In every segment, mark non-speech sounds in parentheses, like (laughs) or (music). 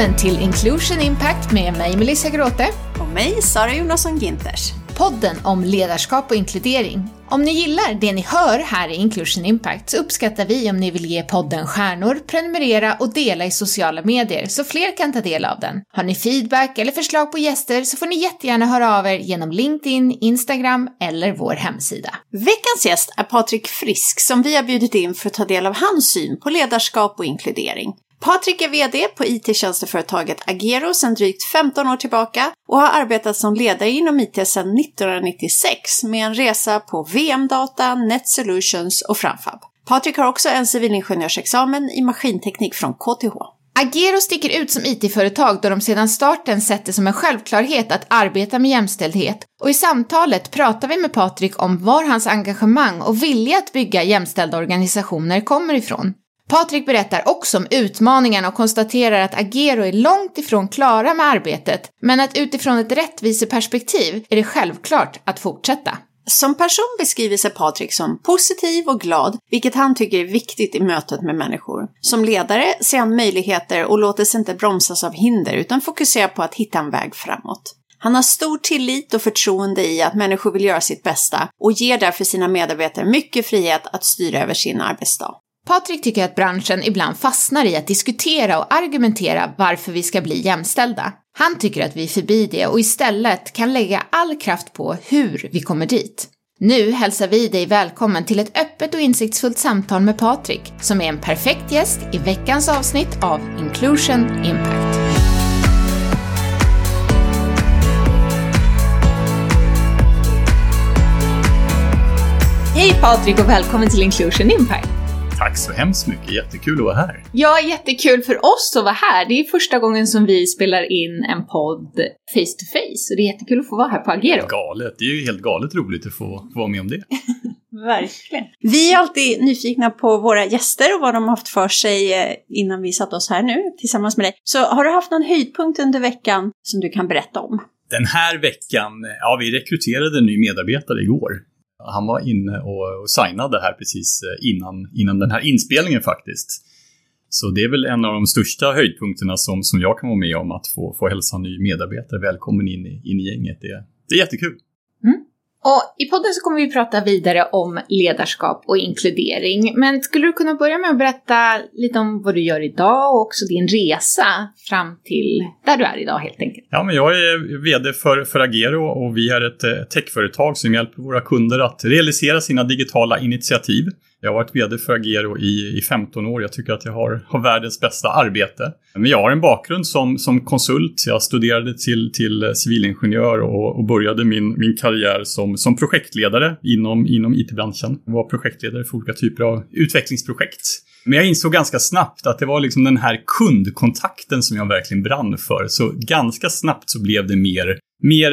välkommen till Inclusion Impact med mig Melissa Gråte. Och mig Sara Jonasson Ginters. Podden om ledarskap och inkludering. Om ni gillar det ni hör här i Inclusion Impact så uppskattar vi om ni vill ge podden stjärnor, prenumerera och dela i sociala medier så fler kan ta del av den. Har ni feedback eller förslag på gäster så får ni jättegärna höra av er genom LinkedIn, Instagram eller vår hemsida. Veckans gäst är Patrik Frisk som vi har bjudit in för att ta del av hans syn på ledarskap och inkludering. Patrik är VD på IT-tjänsteföretaget Agero sedan drygt 15 år tillbaka och har arbetat som ledare inom IT sedan 1996 med en resa på VM-data, Net Solutions och Framfab. Patrik har också en civilingenjörsexamen i maskinteknik från KTH. Agero sticker ut som IT-företag då de sedan starten sett det som en självklarhet att arbeta med jämställdhet och i samtalet pratar vi med Patrik om var hans engagemang och vilja att bygga jämställda organisationer kommer ifrån. Patrik berättar också om utmaningarna och konstaterar att Agero är långt ifrån klara med arbetet, men att utifrån ett rättviseperspektiv är det självklart att fortsätta. Som person beskriver sig Patrik som positiv och glad, vilket han tycker är viktigt i mötet med människor. Som ledare ser han möjligheter och låter sig inte bromsas av hinder utan fokuserar på att hitta en väg framåt. Han har stor tillit och förtroende i att människor vill göra sitt bästa och ger därför sina medarbetare mycket frihet att styra över sin arbetsdag. Patrik tycker att branschen ibland fastnar i att diskutera och argumentera varför vi ska bli jämställda. Han tycker att vi är förbi det och istället kan lägga all kraft på hur vi kommer dit. Nu hälsar vi dig välkommen till ett öppet och insiktsfullt samtal med Patrik, som är en perfekt gäst i veckans avsnitt av Inclusion Impact. Hej Patrik och välkommen till Inclusion Impact! Tack så hemskt mycket, jättekul att vara här. Ja, jättekul för oss att vara här. Det är första gången som vi spelar in en podd face to face och det är jättekul att få vara här på Agero. Galet, det är ju helt galet roligt att få, få vara med om det. (laughs) Verkligen. Vi är alltid nyfikna på våra gäster och vad de har haft för sig eh, innan vi satt oss här nu tillsammans med dig. Så har du haft någon höjdpunkt under veckan som du kan berätta om? Den här veckan, ja vi rekryterade en ny medarbetare igår. Han var inne och, och signade här precis eh, innan, innan den här inspelningen faktiskt. Så det är väl en av de största höjdpunkterna som, som jag kan vara med om, att få, få hälsa en ny medarbetare välkommen in i, in i gänget. Det, det är jättekul. Mm. Och I podden så kommer vi prata vidare om ledarskap och inkludering. Men skulle du kunna börja med att berätta lite om vad du gör idag och också din resa fram till där du är idag helt enkelt? Ja, men jag är VD för, för Agero och vi är ett eh, techföretag som hjälper våra kunder att realisera sina digitala initiativ. Jag har varit VD för Agero i, i 15 år. Jag tycker att jag har, har världens bästa arbete. Men jag har en bakgrund som, som konsult. Jag studerade till, till civilingenjör och, och började min, min karriär som, som projektledare inom, inom IT-branschen. Jag var projektledare för olika typer av utvecklingsprojekt. Men jag insåg ganska snabbt att det var liksom den här kundkontakten som jag verkligen brann för. Så ganska snabbt så blev det mer mer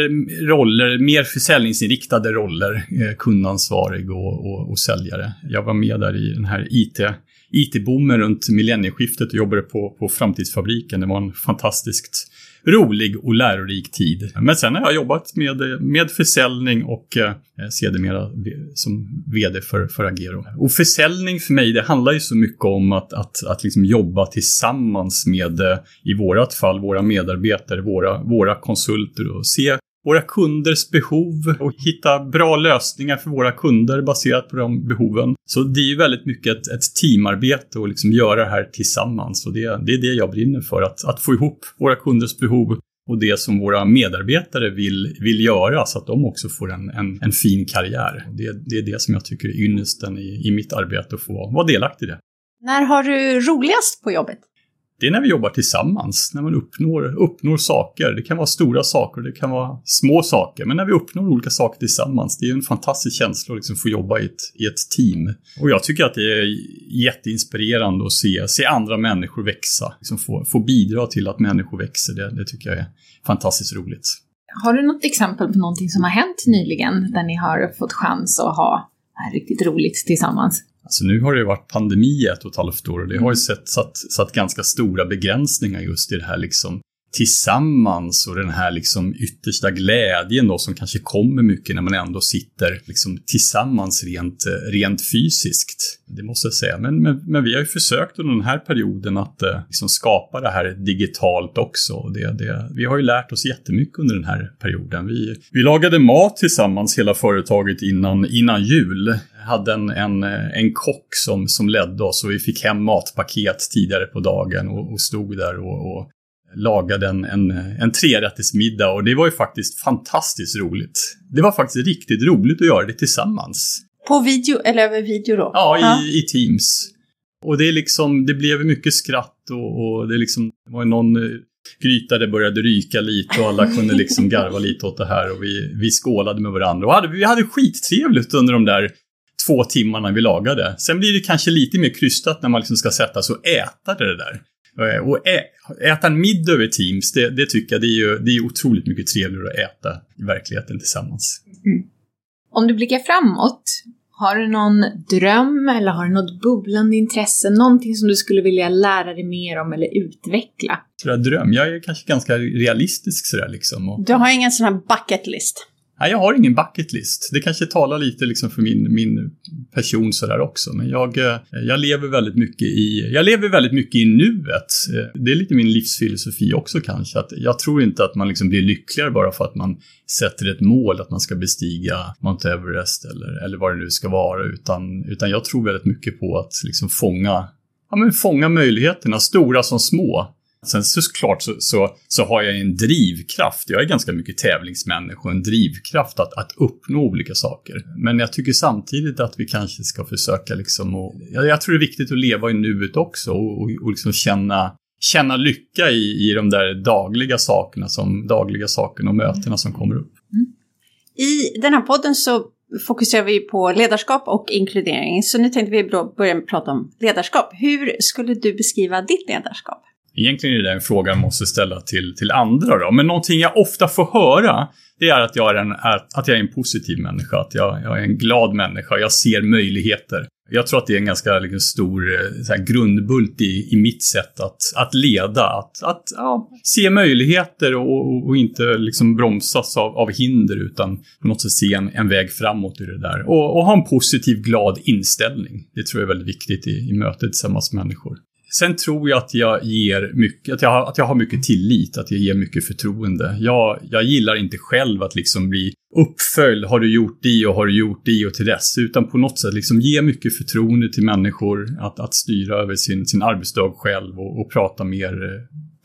roller, mer försäljningsinriktade roller, eh, kundansvarig och, och, och, säljare. Jag var med där i den här IT, IT-boomen runt millennieskiftet och jobbade på, på Framtidsfabriken. Det var en fantastiskt rolig och lärorik tid. Men sen har jag jobbat med, med försäljning och eh, sedermera som VD för, för Agero. Och försäljning för mig, det handlar ju så mycket om att, att, att liksom jobba tillsammans med, eh, i vårat fall, våra medarbetare, våra, våra konsulter och se våra kunders behov och hitta bra lösningar för våra kunder baserat på de behoven. Så det är ju väldigt mycket ett, ett teamarbete och liksom göra det här tillsammans. Och det, det är det jag brinner för, att, att få ihop våra kunders behov och det som våra medarbetare vill, vill göra så att de också får en, en, en fin karriär. Det, det är det som jag tycker är ynnesten i, i mitt arbete, att få vara delaktig i det. När har du roligast på jobbet? Det är när vi jobbar tillsammans, när man uppnår, uppnår saker. Det kan vara stora saker, det kan vara små saker, men när vi uppnår olika saker tillsammans, det är en fantastisk känsla att liksom få jobba i ett, i ett team. Och jag tycker att det är jätteinspirerande att se, se andra människor växa, liksom få, få bidra till att människor växer. Det, det tycker jag är fantastiskt roligt. Har du något exempel på någonting som har hänt nyligen där ni har fått chans att ha riktigt roligt tillsammans? Alltså nu har det varit pandemi i ett och ett halvt år och det har ju mm. sett, satt, satt ganska stora begränsningar just i det här liksom tillsammans och den här liksom yttersta glädjen då som kanske kommer mycket när man ändå sitter liksom tillsammans rent, eh, rent fysiskt. Det måste jag säga. Men, men, men vi har ju försökt under den här perioden att eh, liksom skapa det här digitalt också. Det, det, vi har ju lärt oss jättemycket under den här perioden. Vi, vi lagade mat tillsammans hela företaget innan, innan jul hade en, en, eh, en kock som, som ledde oss och vi fick hem matpaket tidigare på dagen och, och stod där och, och lagade en, en, en trerättersmiddag och det var ju faktiskt fantastiskt roligt. Det var faktiskt riktigt roligt att göra det tillsammans. På video eller över video då? Ja, i, ja. i Teams. Och det är liksom, det blev mycket skratt och, och det liksom, det var någon eh, gryta det började ryka lite och alla kunde liksom (laughs) garva lite åt det här och vi, vi skålade med varandra och hade, vi hade skittrevligt under de där två timmarna vi lagade. Sen blir det kanske lite mer krystat när man liksom ska sätta sig och äta det där. Eh, och äta en middag över Teams, det, det, tycker jag det är, ju, det är otroligt mycket trevligare att äta i verkligheten tillsammans. Mm. Om du blickar framåt, har du någon dröm eller har du något bubblande intresse? Någonting som du skulle vilja lära dig mer om eller utveckla? Jag dröm? Jag är kanske ganska realistisk sådär liksom. Och... Du har ingen sån här bucket list? Nej, jag har ingen bucket list. Det kanske talar lite liksom för min, min person sådär också. Men jag, eh, jag, lever väldigt mycket i, jag lever väldigt mycket i nuet. Eh, det är lite min livsfilosofi också kanske. Att jag tror inte att man liksom blir lyckligare bara för att man sätter ett mål att man ska bestiga Mount Everest eller, eller vad det nu ska vara. Utan, utan jag tror väldigt mycket på att liksom fånga, ja, men fånga möjligheterna, stora som små. Sen såklart så, så, så har jag en drivkraft. Jag är ganska mycket tävlingsmänniska och en drivkraft att, att uppnå olika saker. Men jag tycker samtidigt att vi kanske ska försöka liksom och, jag, jag tror det är viktigt att leva i nuet också och, och, och liksom känna, känna lycka i, i de där dagliga sakerna, som, dagliga sakerna och mötena som kommer upp. Mm. I den här podden så fokuserar vi på ledarskap och inkludering. Så nu tänkte vi börja prata om ledarskap. Hur skulle du beskriva ditt ledarskap? Egentligen är det en fråga jag måste ställa till, till andra då. Men någonting jag ofta får höra, det är att jag är en, att jag är en positiv människa. Att jag, jag är en glad människa. Jag ser möjligheter. Jag tror att det är en ganska liksom, stor eh, här, grundbult i, i mitt sätt att, att leda. Att, att ja, se möjligheter och, och, inte liksom bromsas av, av hinder utan på något sätt se en, en väg framåt i det där. Och, och, ha en positiv, glad inställning. Det tror jag är väldigt viktigt i, i mötet tillsammans med människor. Sen tror jag att jag ger mycket, att jag, har, att jag har mycket tillit, att jag ger mycket förtroende. Jag, jag gillar inte själv att liksom bli uppföljd, har du gjort det och har du gjort det och till dess, utan på något sätt liksom ge mycket förtroende till människor att, att styra över sin, sin arbetsdag själv och, och prata mer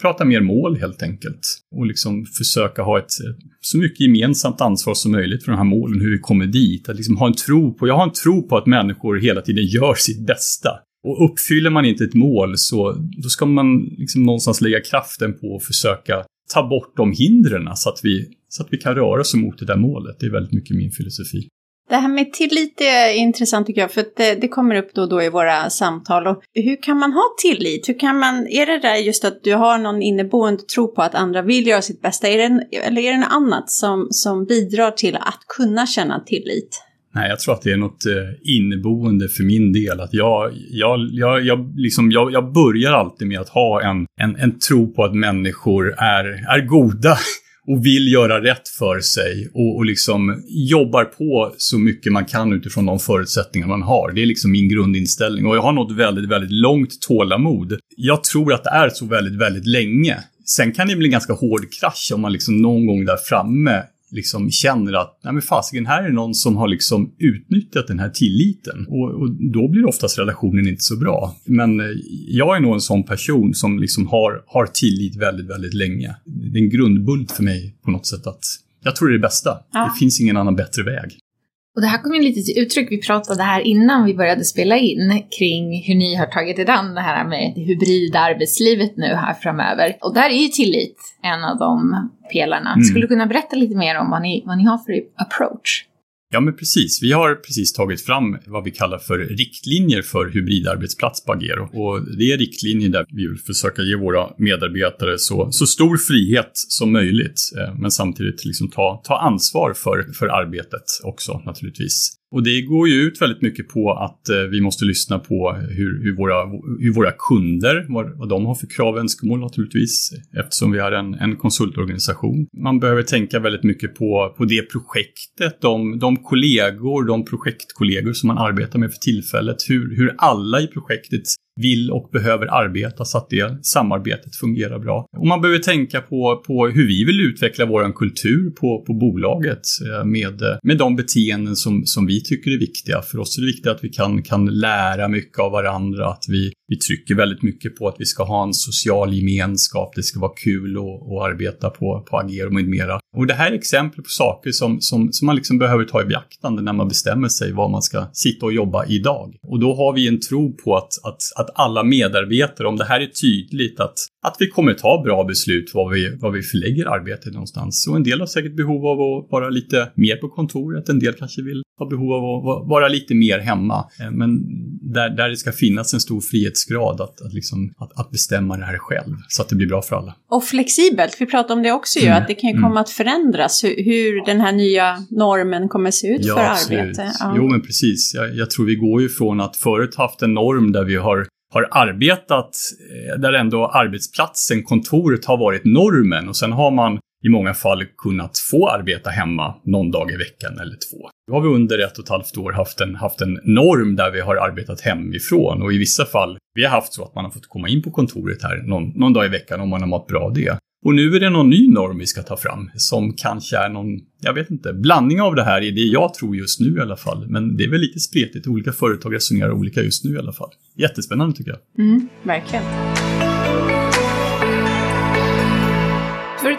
prata mer mål helt enkelt. Och liksom försöka ha ett så mycket gemensamt ansvar som möjligt för de här målen, hur vi kommer dit. Att liksom ha en tro på, jag har en tro på att människor hela tiden gör sitt bästa. Och uppfyller man inte ett mål så då ska man liksom någonstans lägga kraften på att försöka ta bort de hindren så att vi, så att vi kan röra oss mot det där målet. Det är väldigt mycket min filosofi. Det här med tillit är intressant tycker jag, för det, det, kommer upp då och då i våra samtal. Och hur kan man ha tillit? Hur kan man, är det där just att du har någon inneboende tro på att andra vill göra sitt bästa? Är det, eller är det något annat som, som bidrar till att kunna känna tillit? Nej, jag tror att det är något eh, inneboende för min del. Att jag, jag, jag, jag, liksom, jag, jag börjar alltid med att ha en, en, en tro på att människor är, är goda (laughs) och vill göra rätt för sig och, och liksom jobbar på så mycket man kan utifrån de förutsättningar man har. Det är liksom min grundinställning och jag har något väldigt, väldigt långt tålamod. Jag tror att det är så väldigt, väldigt länge. Sen kan det bli en ganska hård krasch om man liksom någon gång där framme liksom känner att, nej men fasiken, här är någon som har liksom utnyttjat den här tilliten. Och, och, då blir oftast relationen inte så bra. Men eh, jag är nog en sån person som liksom har, har tillit väldigt, väldigt länge. Det är en grundbult för mig på något sätt att jag tror det är det bästa. Ja. Det finns ingen annan bättre väg. Och det här kom ju lite till uttryck, vi pratade här innan vi började spela in kring hur ni har tagit er an det här med det hybrida arbetslivet nu här framöver. Och där är ju tillit en av de pelarna. Mm. Skulle du kunna berätta lite mer om vad ni, vad ni har för approach? Ja, men precis. Vi har precis tagit fram vad vi kallar för riktlinjer för hybridarbetsplats på Agero. Och det är riktlinjer där vi vill försöka ge våra medarbetare så, så stor frihet som möjligt, eh, men samtidigt liksom ta, ta ansvar för, för arbetet också naturligtvis. Och det går ju ut väldigt mycket på att eh, vi måste lyssna på hur, hur, våra, hur våra kunder, vad, vad de har för krav och önskemål naturligtvis, eftersom vi är en, en konsultorganisation. Man behöver tänka väldigt mycket på, på det projektet, de, de kollegor, de projektkollegor som man arbetar med för tillfället, hur, hur alla i projektet vill och behöver arbeta så att det samarbetet fungerar bra. Och man behöver tänka på, på hur vi vill utveckla vår kultur på, på bolaget eh, med, eh, med de beteenden som, som vi tycker är viktiga. För oss är det viktigt att vi kan, kan lära mycket av varandra, att vi, vi trycker väldigt mycket på att vi ska ha en social gemenskap, det ska vara kul att, att arbeta på, på Agero med mera. Och det här är exempel på saker som, som, som man liksom behöver ta i beaktande när man bestämmer sig var man ska sitta och jobba idag. Och då har vi en tro på att, att, att alla medarbetare, om det här är tydligt, att, att vi kommer ta bra beslut var vi, var vi förlägger arbetet någonstans. Och en del har säkert behov av att vara lite mer på kontoret, en del kanske vill ha behov av att vara lite mer hemma. Eh, men där, där det ska finnas en stor frihetsgrad att, att, liksom, att, att bestämma det här själv, så att det blir bra för alla. Och flexibelt, vi pratade om det också ju, mm. att det kan ju komma mm. att förändras hur, hur, den här nya normen kommer se ut ja, för absolut. arbete. Ja. Jo, men precis. Jag, jag tror vi går ju från att förut haft en norm där vi har har arbetat eh, där ändå arbetsplatsen, kontoret har varit normen och sen har man i många fall kunnat få arbeta hemma någon dag i veckan eller två. Nu har vi under ett och ett halvt år haft en, haft en norm där vi har arbetat hemifrån och i vissa fall, vi har haft så att man har fått komma in på kontoret här någon, någon dag i veckan om man har mått bra av det. Och nu är det någon ny norm vi ska ta fram som kanske är någon, jag vet inte, blandning av det här är det jag tror just nu i alla fall. Men det är väl lite spretigt, olika företag resonerar olika just nu i alla fall. Jättespännande tycker jag. Mm, verkligen.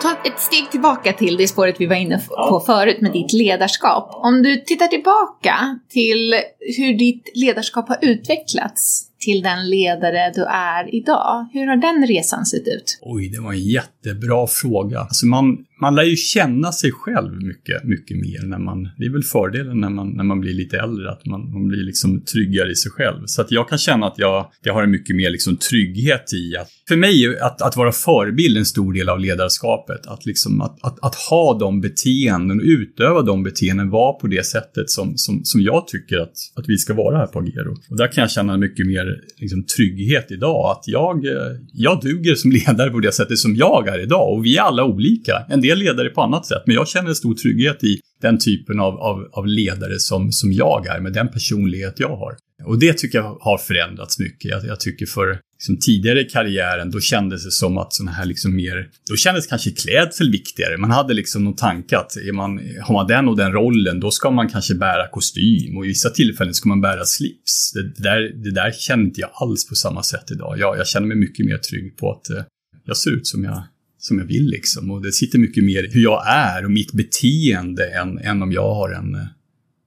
Ta ett steg tillbaka till det spåret vi var inne på förut med ditt ledarskap. Om du tittar tillbaka till hur ditt ledarskap har utvecklats till den ledare du är idag. Hur har den resan sett ut? Oj, det var en jättebra fråga. Alltså man, man lär ju känna sig själv mycket, mycket mer när man, det är väl fördelen när man, när man blir lite äldre, att man, man blir liksom tryggare i sig själv. Så att jag kan känna att jag, jag har en mycket mer liksom trygghet i att, för mig, att, att vara förebild är en stor del av ledarskapet. Att, liksom, att, att, att ha de beteenden och utöva de beteenden, vara på det sättet som, som, som jag tycker att, att vi ska vara här på Agero. Och där kan jag känna mycket mer liksom, trygghet idag, att jag, eh, jag duger som (laughs) ledare på det sättet som jag är idag. Och vi är alla olika. En del ledare på annat sätt, men jag känner en stor trygghet i den typen av, av, av ledare som, som jag är, med den personlighet jag har. Och det tycker jag har förändrats mycket. Jag, jag tycker för liksom, tidigare i karriären, då kändes det som att sådana här liksom mer, då kändes kanske klädsel viktigare. Man hade liksom någon tanke att är man, har man den och den rollen, då ska man kanske bära kostym och i vissa tillfällen ska man bära slips. Det, det där, det där känner inte jag alls på samma sätt idag. Jag, jag känner mig mycket mer trygg på att eh, jag ser ut som jag som jag vill liksom. Och det sitter mycket mer hur jag är och mitt beteende än, än om jag har en,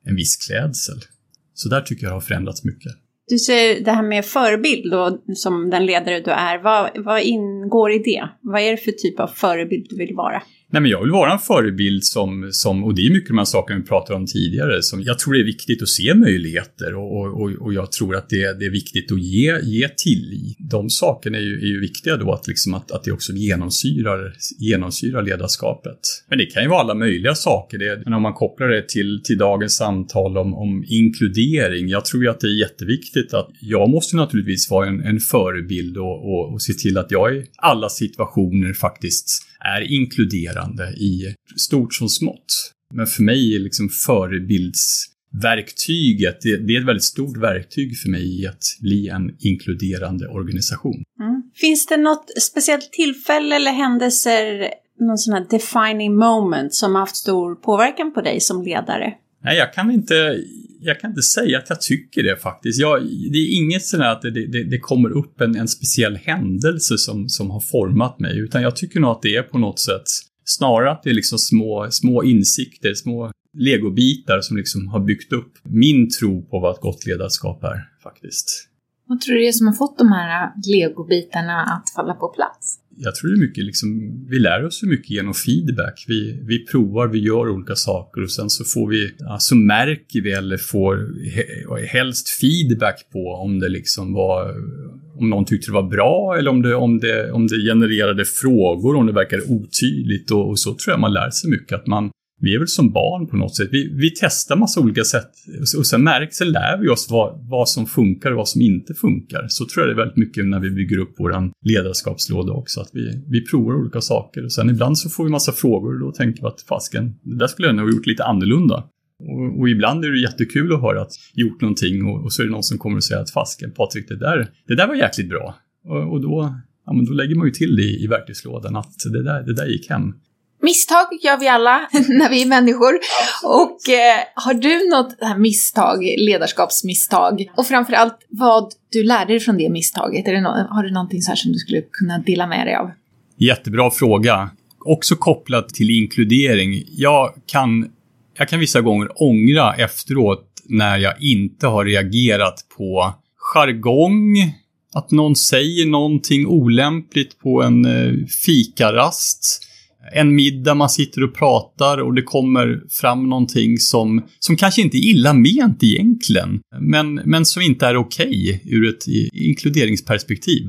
en viss klädsel. Så där tycker jag har förändrats mycket. Du säger det här med förebild då, som den ledare du är. Vad, vad ingår i det? Vad är det för typ av förebild du vill vara? Nej, men jag vill vara en förebild som, som och det är mycket de här sakerna vi pratade om tidigare, som jag tror det är viktigt att se möjligheter och, och, och jag tror att det, det är viktigt att ge, ge till. De sakerna är ju, är ju viktiga då, att, liksom att, att det också genomsyrar, genomsyrar ledarskapet. Men det kan ju vara alla möjliga saker, det, men om man kopplar det till, till dagens samtal om, om inkludering, jag tror ju att det är jätteviktigt att jag måste naturligtvis vara en, en förebild och, och, och se till att jag i alla situationer faktiskt är inkluderande i stort som smått. Men för mig är liksom förebildsverktyget, det, det, är ett väldigt stort verktyg för mig i att bli en inkluderande organisation. Mm. Finns det något speciellt tillfälle eller händelser, någon sån här defining moment som har haft stor påverkan på dig som ledare? Nej, jag kan inte jag kan inte säga att jag tycker det faktiskt. Jag, det är inget sådär att det, det, det kommer upp en, en speciell händelse som, som har format mig, utan jag tycker nog att det är på något sätt snarare att det är liksom små, små insikter, små legobitar som liksom har byggt upp min tro på vad ett gott ledarskap är, faktiskt. Vad tror du det är som har fått de här legobitarna att falla på plats? Jag tror det är mycket liksom, vi lär oss ju mycket genom feedback. Vi, vi provar, vi gör olika saker och sen så får vi, så alltså märker vi eller får helst feedback på om det liksom var, om någon tyckte det var bra eller om det, om det, om det genererade frågor, om det verkade otydligt och, och så tror jag man lär sig mycket. Att man, vi är väl som barn på något sätt. Vi, vi testar massa olika sätt och sen märker, sen lär vi oss vad, vad som funkar och vad som inte funkar. Så tror jag det är väldigt mycket när vi bygger upp vår ledarskapslåda också, att vi, vi provar olika saker och sen ibland så får vi massa frågor och då tänker vi att fasken, det där skulle jag nog ha gjort lite annorlunda. Och, och, ibland är det jättekul att höra att gjort någonting och, och, så är det någon som kommer och säger att fasken, Patrik, det där, det där var jäkligt bra. Och, och då, ja, men då lägger man ju till det i, i verktygslådan att det där, det där gick hem. Misstag gör vi alla (laughs) när vi är människor. Och eh, har du något här misstag, ledarskapsmisstag? Och framförallt vad du lärde dig från det misstaget? Är det no har du någonting så här som du skulle kunna dela med dig av? Jättebra fråga. Också kopplat till inkludering. Jag kan, jag kan vissa gånger ångra efteråt när jag inte har reagerat på jargong, att någon säger någonting olämpligt på en eh, fikarast en middag, man sitter och pratar och det kommer fram någonting som, som kanske inte är illa ment egentligen, men, men som inte är okej okay ur ett inkluderingsperspektiv.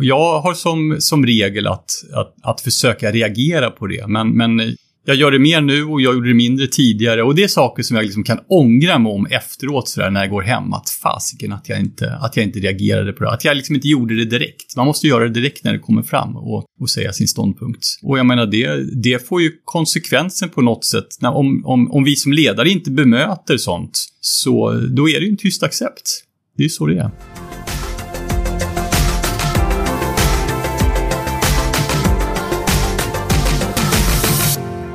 Jag har som, som regel att, att, att försöka reagera på det, men, men jag gör det mer nu och jag gjorde det mindre tidigare. Och det är saker som jag liksom kan ångra mig om efteråt sådär när jag går hem. Att fasiken att jag inte, att jag inte reagerade på det. Att jag liksom inte gjorde det direkt. Man måste göra det direkt när det kommer fram och, och säga sin ståndpunkt. Och jag menar, det, det får ju konsekvensen på något sätt. När, om, om, om vi som ledare inte bemöter sånt, så då är det ju en tyst accept. Det är ju så det är.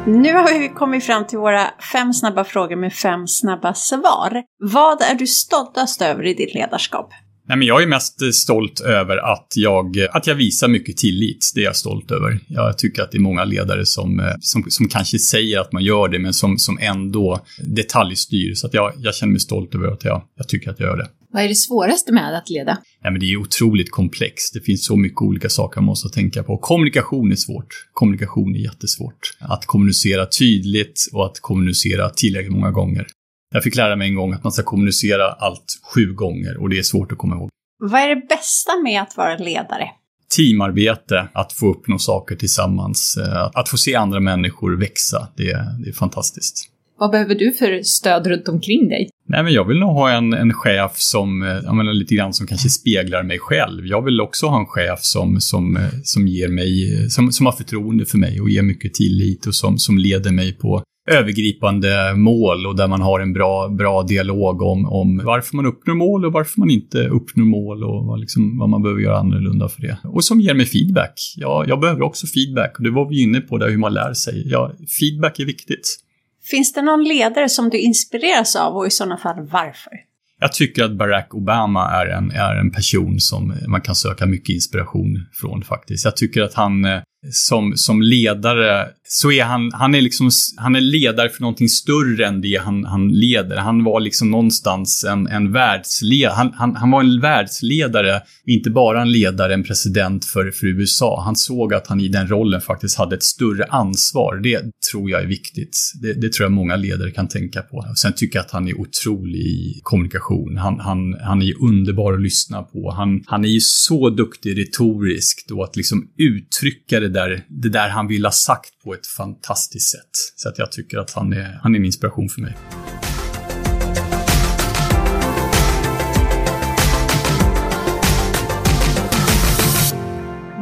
Nu har vi kommit fram till våra fem snabba frågor med fem snabba svar. Vad är du stoltast över i ditt ledarskap? Nej, men jag är mest stolt över att jag, att jag visar mycket tillit. Det är jag stolt över. Jag tycker att det är många ledare som, eh, som, som kanske säger att man gör det, men som, som ändå detaljstyr. Så att jag, jag känner mig stolt över att jag, jag tycker att jag gör det. Vad är det svåraste med att leda? Ja, men det är otroligt komplext. Det finns så mycket olika saker man måste tänka på. Kommunikation är svårt. Kommunikation är jättesvårt. Att kommunicera tydligt och att kommunicera tillräckligt många gånger. Jag fick lära mig en gång att man ska kommunicera allt sju gånger och det är svårt att komma ihåg. Vad är det bästa med att vara ledare? Teamarbete, att få uppnå saker tillsammans, eh, att få se andra människor växa, det, det är fantastiskt. Vad behöver du för stöd runt omkring dig? Nej, men jag vill nog ha en, en chef som, eh, jag menar, lite grann som kanske speglar mig själv. Jag vill också ha en chef som, som, eh, som ger mig, eh, som, som har förtroende för mig och ger mycket tillit och som, som leder mig på övergripande mål och där man har en bra, bra dialog om, om varför man uppnår mål och varför man inte uppnår mål och vad, liksom, vad man behöver göra annorlunda för det. Och som ger mig feedback. Ja, jag behöver också feedback och det var vi inne på där hur man lär sig. Ja, feedback är viktigt. Finns det någon ledare som du inspireras av och i sådana fall varför? Jag tycker att Barack Obama är en, är en person som man kan söka mycket inspiration från faktiskt. Jag tycker att han eh, som, som ledare så är han, han är liksom, han är ledare för någonting större än det han, han leder. Han var liksom någonstans en, en världsledare, han, han, han var en världsledare, inte bara en ledare, en president för, för USA. Han såg att han i den rollen faktiskt hade ett större ansvar. Det tror jag är viktigt. Det, det tror jag många ledare kan tänka på. Sen tycker jag att han är otrolig i kommunikation. Han, han, han är underbar att lyssna på. Han, han är ju så duktig retoriskt och att liksom uttrycka det där, det där han vill ha sagt på ett fantastiskt sätt. Så att jag tycker att han är, han är en inspiration för mig.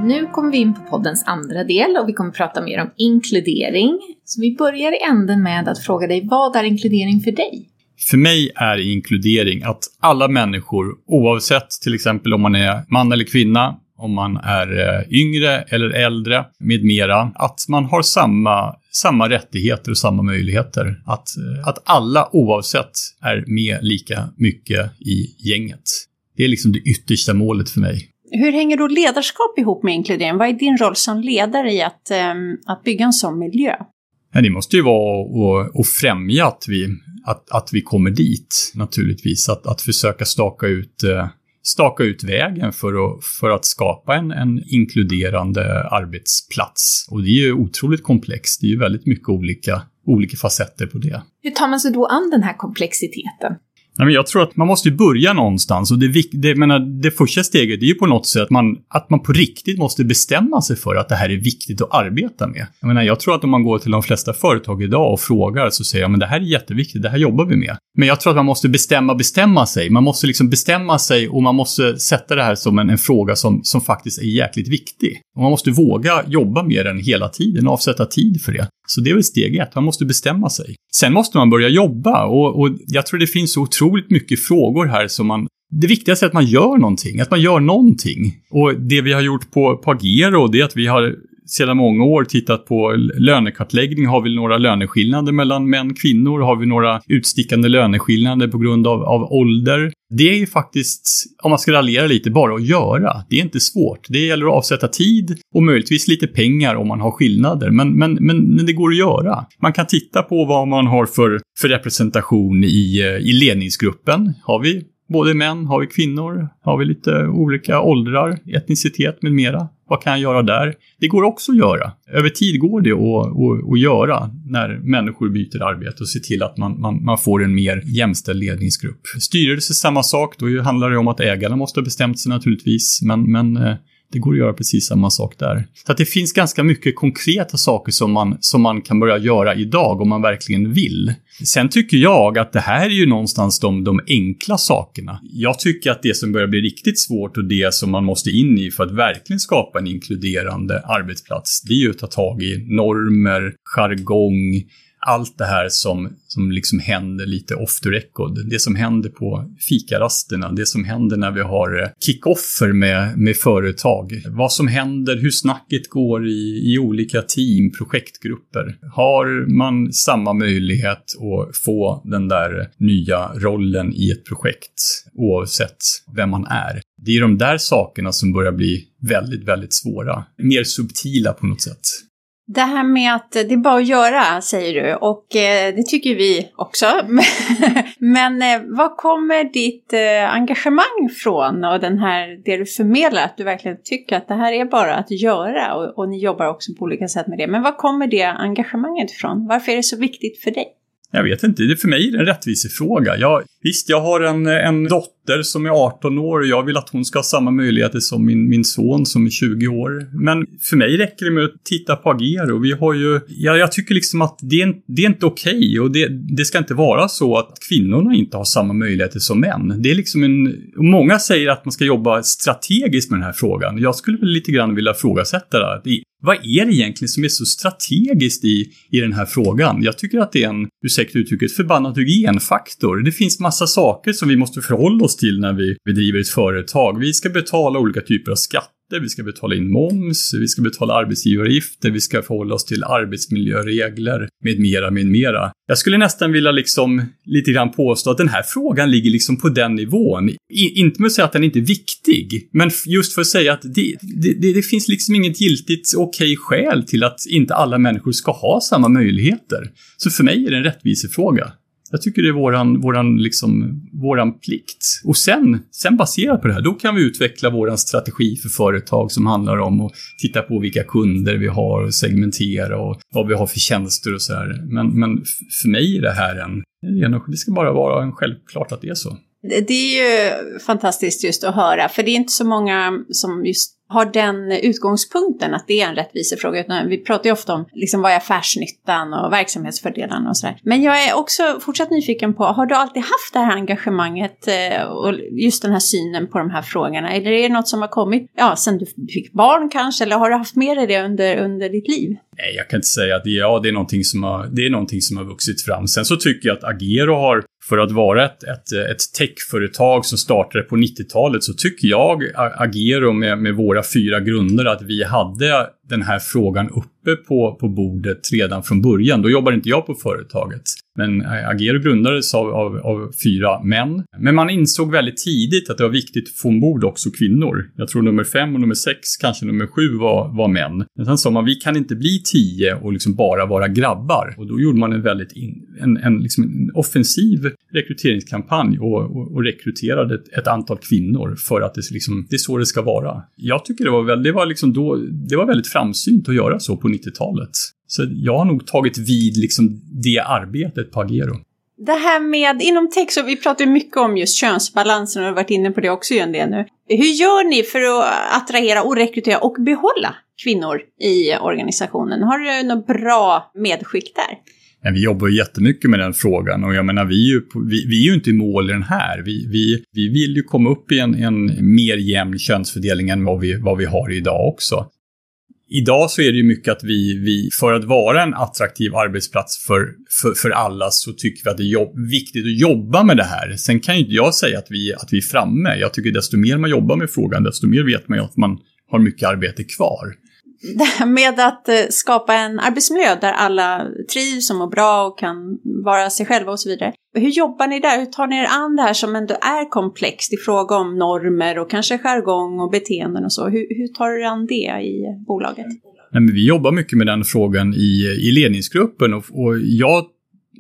Nu kommer vi in på poddens andra del och vi kommer prata mer om inkludering. Så vi börjar i änden med att fråga dig, vad är inkludering för dig? För mig är inkludering att alla människor, oavsett till exempel om man är man eller kvinna, om man är eh, yngre eller äldre med mera, att man har samma, samma rättigheter och samma möjligheter. Att, eh, att alla oavsett är med lika mycket i gänget. Det är liksom det yttersta målet för mig. Hur hänger då ledarskap ihop med inkludering? Vad är din roll som ledare i att, um, att bygga en sån miljö? Ja, det måste ju vara att, främja att vi, att, att vi kommer dit, naturligtvis. Att, att försöka staka ut uh, staka ut vägen för att, för att skapa en, en inkluderande arbetsplats. Och det är ju otroligt komplext. Det är ju väldigt mycket olika, olika facetter på det. Hur tar man sig då an den här komplexiteten? Nej, men jag tror att man måste börja någonstans och det, det, menar, det första steget är ju på något sätt att man, att man på riktigt måste bestämma sig för att det här är viktigt att arbeta med. Jag, menar, jag tror att om man går till de flesta företag idag och frågar så säger jag men det här är jätteviktigt, det här jobbar vi med. Men jag tror att man måste bestämma, bestämma sig. Man måste liksom bestämma sig och man måste sätta det här som en, en fråga som, som faktiskt är jäkligt viktig. Och man måste våga jobba med den hela tiden, avsätta tid för det. Så det är väl steg ett, man måste bestämma sig. Sen måste man börja jobba och, och jag tror det finns så otroligt mycket frågor här som man det viktigaste är att man gör någonting, att man gör någonting. Och det vi har gjort på, Pagero, det är att vi har sedan många år tittat på lönekartläggning. Har vi några löneskillnader mellan män och kvinnor? Har vi några utstickande löneskillnader på grund av, av ålder? Det är ju faktiskt, om man ska raljera lite, bara att göra. Det är inte svårt. Det gäller att avsätta tid och möjligtvis lite pengar om man har skillnader. Men, men, men, men det går att göra. Man kan titta på vad man har för, för representation i, eh, i ledningsgruppen. Har vi både män, har vi kvinnor, har vi lite olika åldrar, etnicitet med mera. Vad kan jag göra där? Det går också att göra. Över tid går det att, att, att göra när människor byter arbete och se till att man, man, man får en mer jämställd ledningsgrupp. Styrelse samma sak, då handlar det om att ägarna måste ha bestämt sig naturligtvis, men, men eh, det går att göra precis samma sak där. Så att det finns ganska mycket konkreta saker som man, som man kan börja göra idag om man verkligen vill. Sen tycker jag att det här är ju någonstans de, de enkla sakerna. Jag tycker att det som börjar bli riktigt svårt och det som man måste in i för att verkligen skapa en inkluderande arbetsplats, det är ju att ta tag i normer, jargong, allt det här som, som liksom händer lite off the record. Det som händer på fikarasterna, det som händer när vi har eh, kickoffer med, med företag. Vad som händer, hur snacket går i, i olika team, projektgrupper. Har man samma möjlighet att få den där nya rollen i ett projekt oavsett vem man är? Det är de där sakerna som börjar bli väldigt, väldigt svåra. Mer subtila på något sätt. Det här med att det är bara att göra, säger du, och eh, det tycker vi också. (laughs) Men eh, var kommer ditt eh, engagemang från och den här, det du förmedlar, att du verkligen tycker att det här är bara att göra och, och ni jobbar också på olika sätt med det. Men var kommer det engagemanget ifrån? Varför är det så viktigt för dig? Jag vet inte, det för mig är det en rättvisefråga. Jag, visst, jag har en, en dotter som är 18 år och jag vill att hon ska ha samma möjligheter som min, min son som är 20 år. Men för mig räcker det med att titta på Agero. Vi har ju, ja, jag tycker liksom att det är, det är inte okej okay och det, det ska inte vara så att kvinnorna inte har samma möjligheter som män. Det är liksom en, många säger att man ska jobba strategiskt med den här frågan. Jag skulle väl lite grann vilja ifrågasätta det. Vad är det egentligen som är så strategiskt i, i den här frågan? Jag tycker att det är en, ursäkta uttrycket, förbannad hygienfaktor. Det finns massa saker som vi måste förhålla oss till när vi, vi driver ett företag. Vi ska betala olika typer av skatt skatter vi ska betala in moms, vi ska betala arbetsgivaravgifter, vi ska förhålla oss till arbetsmiljöregler med mera, med mera. Jag skulle nästan vilja liksom lite grann påstå att den här frågan ligger liksom på den nivån. I, inte med att säga att den inte är viktig, men just för att säga att det, det, det finns liksom inget giltigt okej okay skäl till att inte alla människor ska ha samma möjligheter. Så för mig är det en rättvisefråga. Jag tycker det är våran, våran, liksom, våran plikt. Och sen, sen baserat på det här, då kan vi utveckla våran strategi för företag som handlar om att titta på vilka kunder vi har och segmentera och vad vi har för tjänster och sådär. Men, men för mig är det här en, det ska bara vara en självklart att det är så. Det är ju fantastiskt just att höra, för det är inte så många som just har den utgångspunkten att det är en rättvisefråga. Utan vi pratar ju ofta om liksom, vad är affärsnyttan och verksamhetsfördelarna och sådär. Men jag är också fortsatt nyfiken på, har du alltid haft det här engagemanget eh, och just den här synen på de här frågorna? Eller är det något som har kommit, ja, sen du fick barn kanske, eller har du haft med dig det under, under ditt liv? Nej, jag kan inte säga att ja, det, är någonting som har, det är någonting som har vuxit fram. Sen så tycker jag att Agero har, för att vara ett, ett, ett techföretag som startade på 90-talet, så tycker jag Agero med, med våra fyra grunder att vi hade den här frågan uppe på, på bordet redan från början. Då jobbade inte jag på företaget. Men Agero grundades av, av, av, fyra män. Men man insåg väldigt tidigt att det var viktigt att få ombord också kvinnor. Jag tror nummer fem och nummer sex, kanske nummer sju var, var män. Men sen sa man, vi kan inte bli tio och liksom bara vara grabbar. Och då gjorde man en väldigt in, en, en, liksom en offensiv rekryteringskampanj och, och, och rekryterade ett, ett, antal kvinnor för att det, liksom, det är så det ska vara. Jag tycker det var, väldigt, det var, liksom då, det var väldigt framsynt att göra så på 90-talet. Så jag har nog tagit vid liksom det arbetet på Agero. Det här med, inom tech så vi pratar ju mycket om just könsbalansen och vi har varit inne på det också en del nu. Hur gör ni för att attrahera och rekrytera och behålla kvinnor i organisationen? Har du något bra medskick där? Men vi jobbar ju jättemycket med den frågan och jag menar, vi är ju, vi, vi är ju inte i mål i den här. Vi, vi, vi vill ju komma upp i en, en mer jämn könsfördelning än vad vi, vad vi har idag också. Idag så är det ju mycket att vi, vi för att vara en attraktiv arbetsplats för, för, för alla så tycker vi att det är jobb, viktigt att jobba med det här. Sen kan ju inte jag säga att vi, att vi är framme. Jag tycker desto mer man jobbar med frågan, desto mer vet man ju att man har mycket arbete kvar det (laughs) här med att eh, skapa en arbetsmiljö där alla trivs och mår bra och kan vara sig själva och så vidare. Hur jobbar ni där? Hur tar ni er an det här som ändå är komplext i fråga om normer och kanske jargong och beteenden och så? Hur, hur tar du er an det i bolaget? Nej, men vi jobbar mycket med den frågan i, i ledningsgruppen och, och jag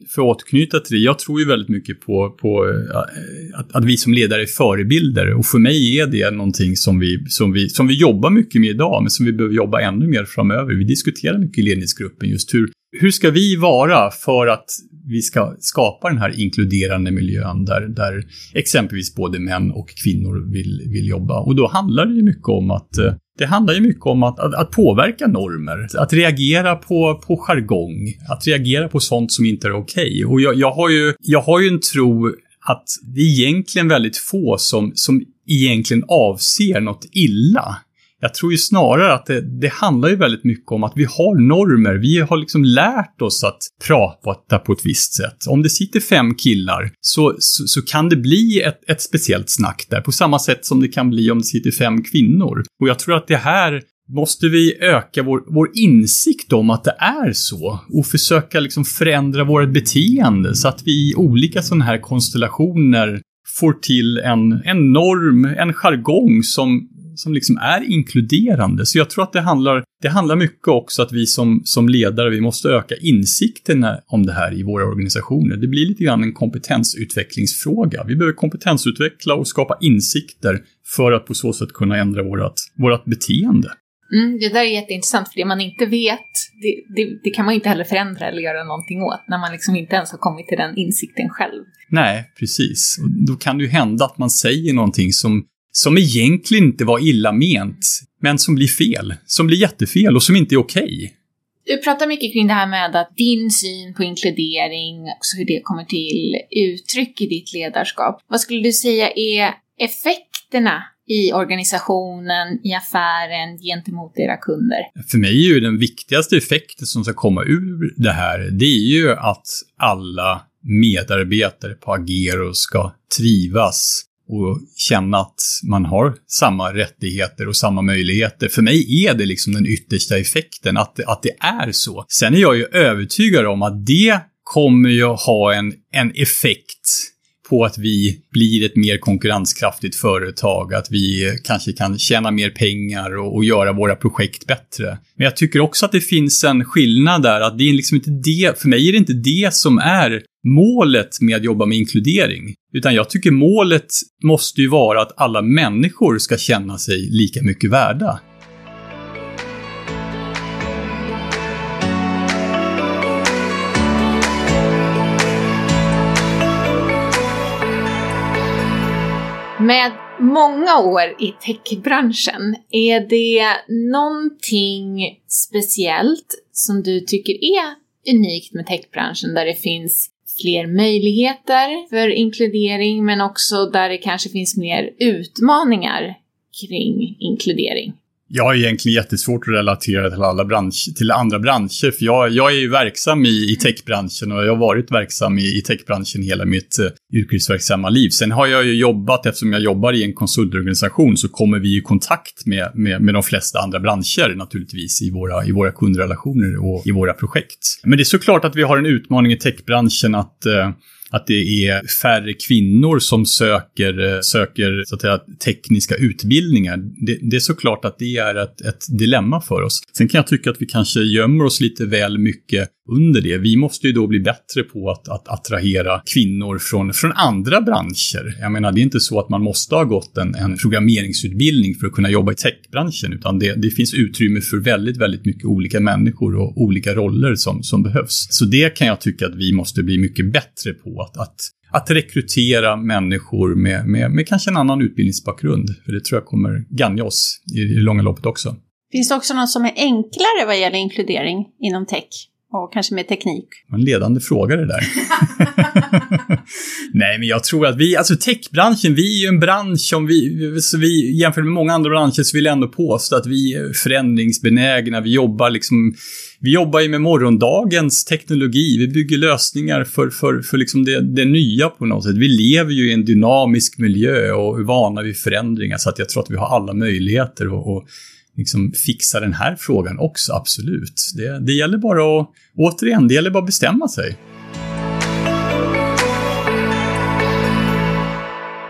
för att återknyta till det, jag tror ju väldigt mycket på, på eh, att, att, vi som ledare är förebilder. Och för mig är det någonting som vi, som, vi, som vi jobbar mycket med idag, men som vi behöver jobba ännu mer framöver. Vi diskuterar mycket i ledningsgruppen just hur, hur ska vi vara för att vi ska skapa den här inkluderande miljön där, där exempelvis både män och kvinnor vill, vill jobba. Och då handlar det ju mycket om att eh, det handlar ju mycket om att, att, att, påverka normer, att reagera på, på jargong, att reagera på sånt som inte är okej. Okay. Och jag, jag, har ju, jag har ju en tro att det är egentligen väldigt få som, som egentligen avser något illa. Jag tror ju snarare att det, det, handlar ju väldigt mycket om att vi har normer. Vi har liksom lärt oss att prata på ett visst sätt. Om det sitter fem killar så, så, så, kan det bli ett, ett speciellt snack där, på samma sätt som det kan bli om det sitter fem kvinnor. Och jag tror att det här måste vi öka vår, vår insikt om att det är så och försöka liksom förändra vårt beteende så att vi i olika sådana här konstellationer får till en, en norm, en jargong som som liksom är inkluderande. Så jag tror att det handlar, det handlar mycket också att vi som, som ledare, vi måste öka insikten om det här i våra organisationer. Det blir lite grann en kompetensutvecklingsfråga. Vi behöver kompetensutveckla och skapa insikter för att på så sätt kunna ändra vårt, vårt beteende. Mm, det där är jätteintressant, för det man inte vet, det, det, det, kan man inte heller förändra eller göra någonting åt, när man liksom inte ens har kommit till den insikten själv. Nej, precis. Då kan det ju hända att man säger någonting som som egentligen inte var illa ment, men som blir fel. Som blir jättefel och som inte är okej. Okay. Du pratar mycket kring det här med att din syn på inkludering, också hur det kommer till uttryck i ditt ledarskap. Vad skulle du säga är effekterna i organisationen, i affären, gentemot era kunder? För mig är ju den viktigaste effekten som ska komma ur det här, det är ju att alla medarbetare på Agero ska trivas och känna att man har samma rättigheter och samma möjligheter. För mig är det liksom den yttersta effekten, att, att det är så. Sen är jag ju övertygad om att det kommer ju ha en, en effekt på att vi blir ett mer konkurrenskraftigt företag, att vi kanske kan tjäna mer pengar och, och, göra våra projekt bättre. Men jag tycker också att det finns en skillnad där, att det är liksom inte det, för mig är det inte det som är målet med att jobba med inkludering. Utan jag tycker målet måste ju vara att alla människor ska känna sig lika mycket värda. Med många år i techbranschen, är det någonting speciellt som du tycker är unikt med techbranschen där det finns fler möjligheter för inkludering men också där det kanske finns mer utmaningar kring inkludering? Jag har egentligen jättesvårt att relatera till, alla bransch, till andra branscher, för jag, jag är ju verksam i, i techbranschen och jag har varit verksam i, i techbranschen hela mitt uh, yrkesverksamma liv. Sen har jag ju jobbat, eftersom jag jobbar i en konsultorganisation, så kommer vi i kontakt med, med, med de flesta andra branscher naturligtvis i våra, i våra kundrelationer och i våra projekt. Men det är såklart att vi har en utmaning i techbranschen att uh, att det är färre kvinnor som söker, eh, söker så att säga, tekniska utbildningar. Det, det är såklart att det är ett, ett dilemma för oss. Sen kan jag tycka att vi kanske gömmer oss lite väl mycket under det. Vi måste ju då bli bättre på att, att attrahera kvinnor från, från andra branscher. Jag menar, det är inte så att man måste ha gått en, en programmeringsutbildning för att kunna jobba i techbranschen, utan det, det finns utrymme för väldigt, väldigt mycket olika människor och olika roller som, som behövs. Så det kan jag tycka att vi måste bli mycket bättre på, att, att att rekrytera människor med, med, med kanske en annan utbildningsbakgrund. För det tror jag kommer gagna oss i, i det långa loppet också. Finns det också något som är enklare vad gäller inkludering inom tech? Och kanske med teknik? En ledande fråga det där. (laughs) Nej, men jag tror att vi, alltså techbranschen, vi är ju en bransch som vi, så vi jämfört med många andra branscher så vill jag ändå påstå att vi är förändringsbenägna, vi jobbar liksom vi jobbar ju med morgondagens teknologi. Vi bygger lösningar för, för, för liksom det, det nya på något sätt. Vi lever ju i en dynamisk miljö och är vana vid förändringar. Så att jag tror att vi har alla möjligheter att liksom fixa den här frågan också, absolut. Det, det gäller bara att, återigen, det gäller bara att bestämma sig.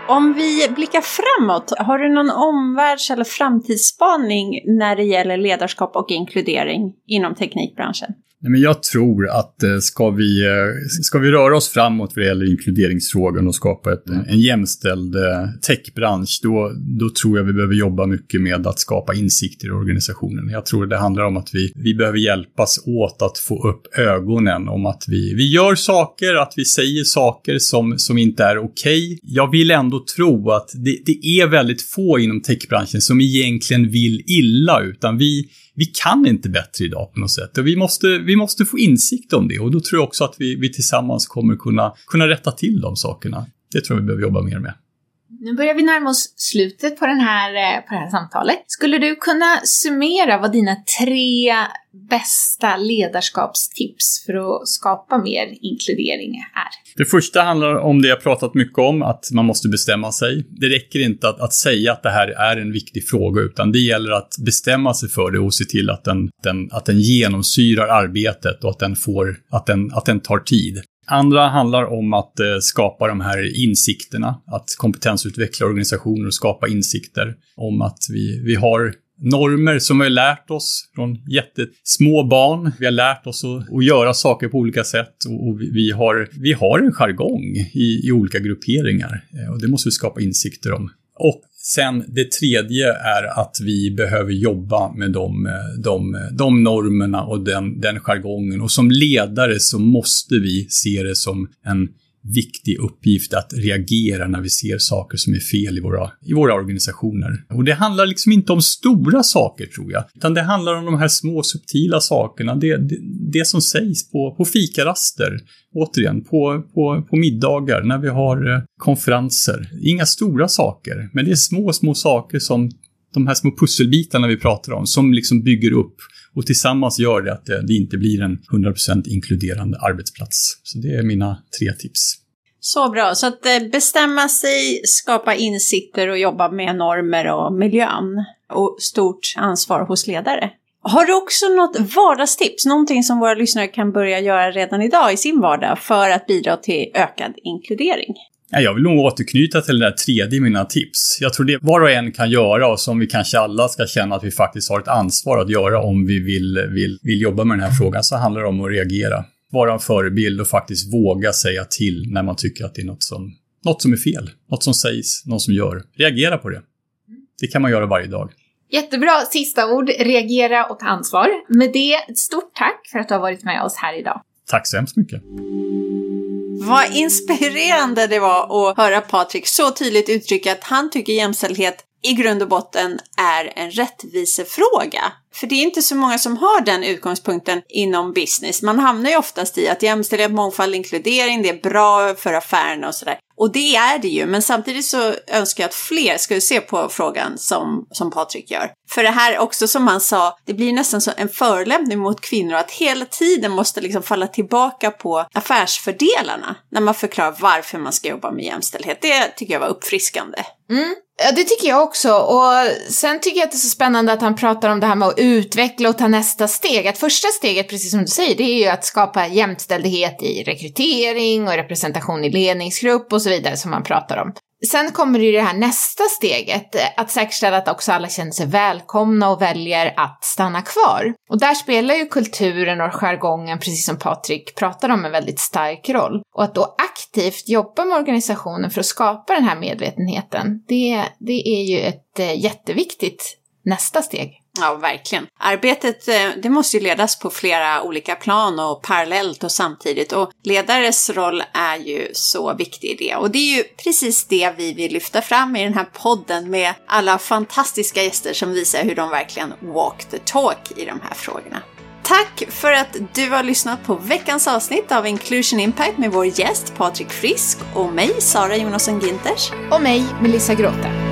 Om vi blickar framåt, har du någon omvärlds eller framtidsspaning när det gäller ledarskap och inkludering inom teknikbranschen? Nej, men jag tror att eh, ska vi, eh, ska vi röra oss framåt vad gäller inkluderingsfrågan och skapa ett, mm. en jämställd eh, techbransch, då, då tror jag vi behöver jobba mycket med att skapa insikter i organisationen. Jag tror det handlar om att vi, vi behöver hjälpas åt att få upp ögonen om att vi, vi gör saker, att vi säger saker som, som inte är okej. Okay. Jag vill ändå tro att det, det är väldigt få inom techbranschen som egentligen vill illa, utan vi vi kan inte bättre idag på något sätt. Och vi måste, vi måste få insikt om det och då tror jag också att vi, vi tillsammans kommer kunna, kunna rätta till de sakerna. Det tror jag vi behöver jobba mer med. Nu börjar vi närma oss slutet på, den här, eh, på det här samtalet. Skulle du kunna summera vad dina tre bästa ledarskapstips för att skapa mer inkludering är? Det första handlar om det jag pratat mycket om, att man måste bestämma sig. Det räcker inte att, att säga att det här är en viktig fråga, utan det gäller att bestämma sig för det och se till att den, den, att den genomsyrar arbetet och att den, får, att den, att den tar tid. Andra handlar om att eh, skapa de här insikterna, att kompetensutveckla organisationer och skapa insikter om att vi, vi har normer som vi har lärt oss från jättesmå barn. Vi har lärt oss att, att göra saker på olika sätt och, och vi, har, vi har en jargong i, i olika grupperingar eh, och det måste vi skapa insikter om. Och Sen det tredje är att vi behöver jobba med de, de, de normerna och den, den jargongen. Och som ledare så måste vi se det som en viktig uppgift att reagera när vi ser saker som är fel i våra, i våra organisationer. Och det handlar liksom inte om stora saker tror jag, utan det handlar om de här små subtila sakerna, det, det, det som sägs på, på fikaraster, återigen, på, på, på middagar, när vi har eh, konferenser. Inga stora saker, men det är små, små saker som de här små pusselbitarna vi pratar om, som liksom bygger upp och tillsammans gör det att eh, det, inte blir en 100% inkluderande arbetsplats. Så det är mina tre tips. Så bra, så att eh, bestämma sig, skapa insikter och jobba med normer och miljön. Och stort ansvar hos ledare. Har du också något vardagstips, någonting som våra lyssnare kan börja göra redan idag i sin vardag för att bidra till ökad inkludering? Jag vill nog återknyta till det där tredje i mina tips. Jag tror det var och en kan göra och som vi kanske alla ska känna att vi faktiskt har ett ansvar att göra om vi vill, vill, vill jobba med den här frågan, så handlar det om att reagera. Vara en förebild och faktiskt våga säga till när man tycker att det är något som, något som är fel. Något som sägs, något som gör. Reagera på det. Det kan man göra varje dag. Jättebra sista ord, reagera och ta ansvar. Med det, stort tack för att du har varit med oss här idag. Tack så hemskt mycket. Vad inspirerande det var att höra Patrik så tydligt uttrycka att han tycker jämställdhet i grund och botten är en rättvisefråga. För det är inte så många som har den utgångspunkten inom business. Man hamnar ju oftast i att jämställdhet, mångfald, inkludering, det är bra för affärerna och sådär. Och det är det ju, men samtidigt så önskar jag att fler skulle se på frågan som, som Patrik gör. För det här också som han sa, det blir nästan som en förolämpning mot kvinnor att hela tiden måste liksom falla tillbaka på affärsfördelarna när man förklarar varför man ska jobba med jämställdhet. Det tycker jag var uppfriskande. Mm. Ja, det tycker jag också. Och sen tycker jag att det är så spännande att han pratar om det här med att utveckla och ta nästa steg. Att första steget, precis som du säger, det är ju att skapa jämställdhet i rekrytering och representation i ledningsgrupp och så vidare som man pratar om. Sen kommer det ju det här nästa steget, eh, att säkerställa att också alla känner sig välkomna och väljer att stanna kvar. Och där spelar ju kulturen och jargongen, precis som Patrik pratade om, en väldigt stark roll. Och att då aktivt jobba med organisationen för att skapa den här medvetenheten, det, det är ju ett eh, jätteviktigt nästa steg. Ja, verkligen. Arbetet eh, det måste ju ledas på flera olika plan och parallellt och samtidigt och ledares roll är ju så viktig i det. Och det är ju precis det vi vill lyfta fram i den här podden med alla fantastiska gäster som visar hur de verkligen walk the talk i de här frågorna. Tack för att du har lyssnat på veckans avsnitt av Inclusion Impact med vår gäst Patrik Frisk och mig, Sara Jonasson Ginters. Och mig, Melissa Gråte.